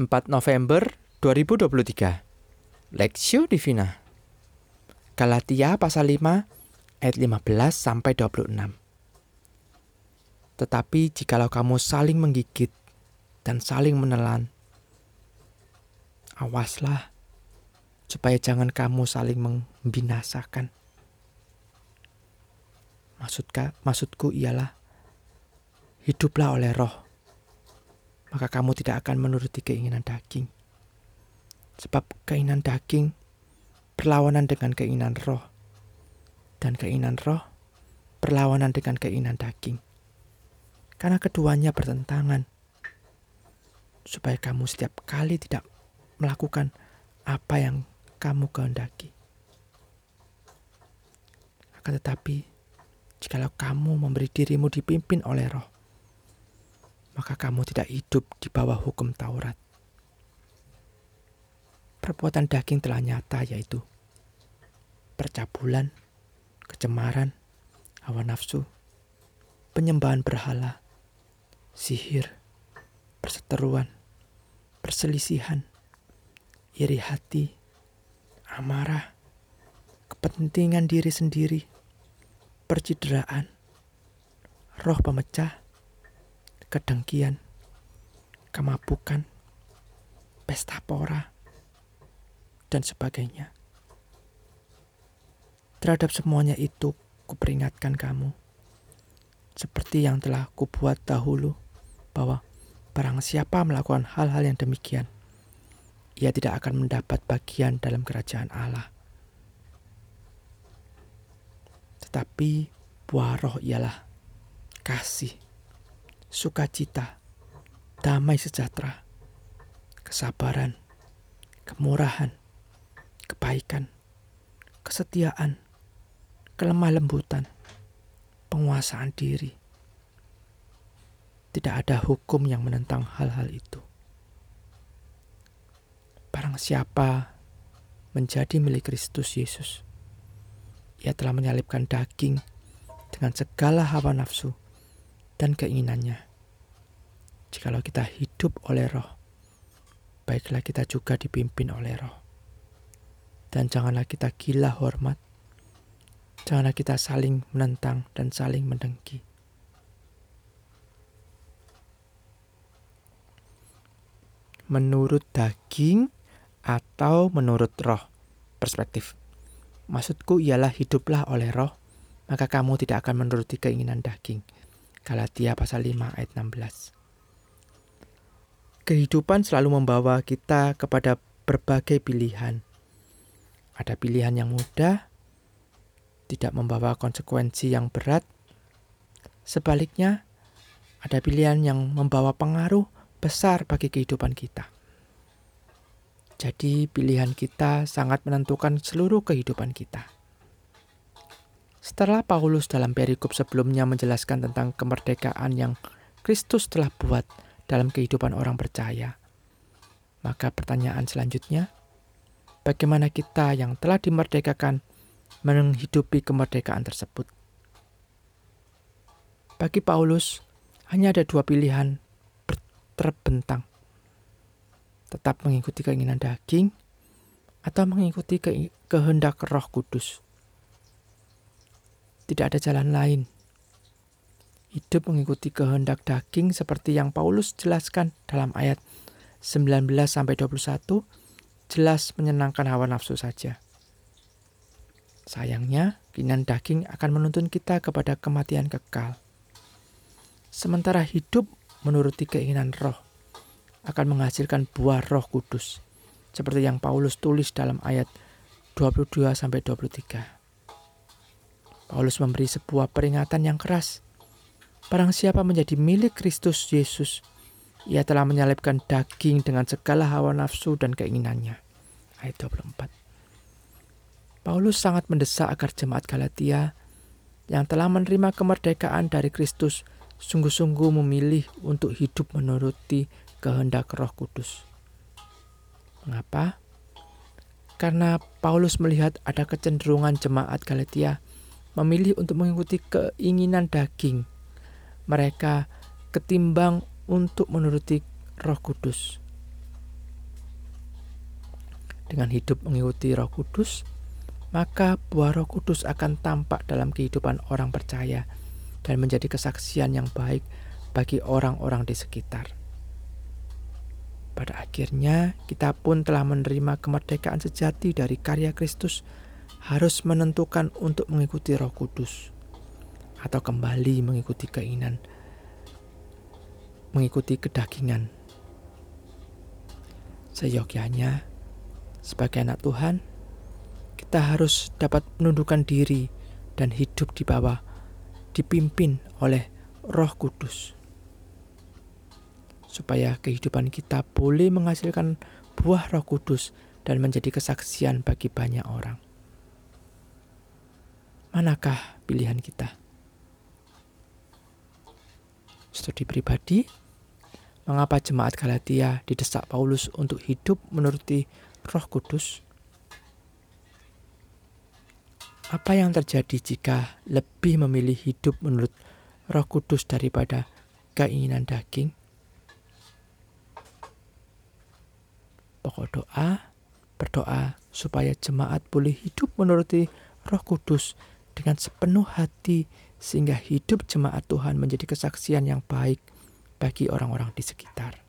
4 November 2023 Lexio Divina. Galatia pasal 5 ayat 15 sampai 26 Tetapi jikalau kamu saling menggigit dan saling menelan awaslah supaya jangan kamu saling membinasakan. Maksudka, maksudku ialah hiduplah oleh roh maka kamu tidak akan menuruti keinginan daging. Sebab keinginan daging berlawanan dengan keinginan roh, dan keinginan roh berlawanan dengan keinginan daging. Karena keduanya bertentangan, supaya kamu setiap kali tidak melakukan apa yang kamu kehendaki. Akan tetapi, jikalau kamu memberi dirimu dipimpin oleh roh, maka kamu tidak hidup di bawah hukum Taurat. Perbuatan daging telah nyata yaitu percabulan, kecemaran, hawa nafsu, penyembahan berhala, sihir, perseteruan, perselisihan, iri hati, amarah, kepentingan diri sendiri, percideraan, roh pemecah, kedengkian, kemabukan, pesta pora, dan sebagainya. Terhadap semuanya itu, kuperingatkan kamu, seperti yang telah kubuat dahulu, bahwa barang siapa melakukan hal-hal yang demikian, ia tidak akan mendapat bagian dalam kerajaan Allah. Tetapi buah roh ialah kasih, sukacita, damai sejahtera, kesabaran, kemurahan, kebaikan, kesetiaan, kelemah lembutan, penguasaan diri. Tidak ada hukum yang menentang hal-hal itu. Barang siapa menjadi milik Kristus Yesus, ia telah menyalibkan daging dengan segala hawa nafsu dan keinginannya. Jikalau kita hidup oleh roh, baiklah kita juga dipimpin oleh roh. Dan janganlah kita gila hormat, janganlah kita saling menentang dan saling mendengki. Menurut daging atau menurut roh, perspektif. Maksudku ialah hiduplah oleh roh, maka kamu tidak akan menuruti keinginan daging Galatia pasal 5 ayat 16. Kehidupan selalu membawa kita kepada berbagai pilihan. Ada pilihan yang mudah, tidak membawa konsekuensi yang berat. Sebaliknya, ada pilihan yang membawa pengaruh besar bagi kehidupan kita. Jadi, pilihan kita sangat menentukan seluruh kehidupan kita. Setelah Paulus dalam perikop sebelumnya menjelaskan tentang kemerdekaan yang Kristus telah buat dalam kehidupan orang percaya, maka pertanyaan selanjutnya, bagaimana kita yang telah dimerdekakan menghidupi kemerdekaan tersebut? Bagi Paulus, hanya ada dua pilihan terbentang. Tetap mengikuti keinginan daging atau mengikuti kehendak roh kudus. Tidak ada jalan lain. Hidup mengikuti kehendak daging seperti yang Paulus jelaskan dalam ayat 19 sampai 21 jelas menyenangkan hawa nafsu saja. Sayangnya, keinginan daging akan menuntun kita kepada kematian kekal. Sementara hidup menuruti keinginan roh akan menghasilkan buah roh kudus, seperti yang Paulus tulis dalam ayat 22 sampai 23. Paulus memberi sebuah peringatan yang keras. Barang siapa menjadi milik Kristus Yesus, ia telah menyalibkan daging dengan segala hawa nafsu dan keinginannya. Ayat 24. Paulus sangat mendesak agar jemaat Galatia yang telah menerima kemerdekaan dari Kristus sungguh-sungguh memilih untuk hidup menuruti kehendak Roh Kudus. Mengapa? Karena Paulus melihat ada kecenderungan jemaat Galatia memilih untuk mengikuti keinginan daging mereka ketimbang untuk menuruti Roh Kudus. dengan hidup mengikuti Roh Kudus, maka buah Roh Kudus akan tampak dalam kehidupan orang percaya dan menjadi kesaksian yang baik bagi orang-orang di sekitar. Pada akhirnya, kita pun telah menerima kemerdekaan sejati dari karya Kristus, harus menentukan untuk mengikuti Roh Kudus atau kembali mengikuti keinginan, mengikuti kedagingan. Seyogyanya, sebagai anak Tuhan, kita harus dapat menundukkan diri dan hidup di bawah, dipimpin oleh Roh Kudus, supaya kehidupan kita boleh menghasilkan buah Roh Kudus dan menjadi kesaksian bagi banyak orang. Manakah pilihan kita? Studi pribadi, mengapa jemaat Galatia didesak Paulus untuk hidup menuruti Roh Kudus? Apa yang terjadi jika lebih memilih hidup menurut Roh Kudus daripada keinginan daging? Pokok doa, berdoa supaya jemaat boleh hidup menuruti Roh Kudus dengan sepenuh hati sehingga hidup jemaat Tuhan menjadi kesaksian yang baik bagi orang-orang di sekitar.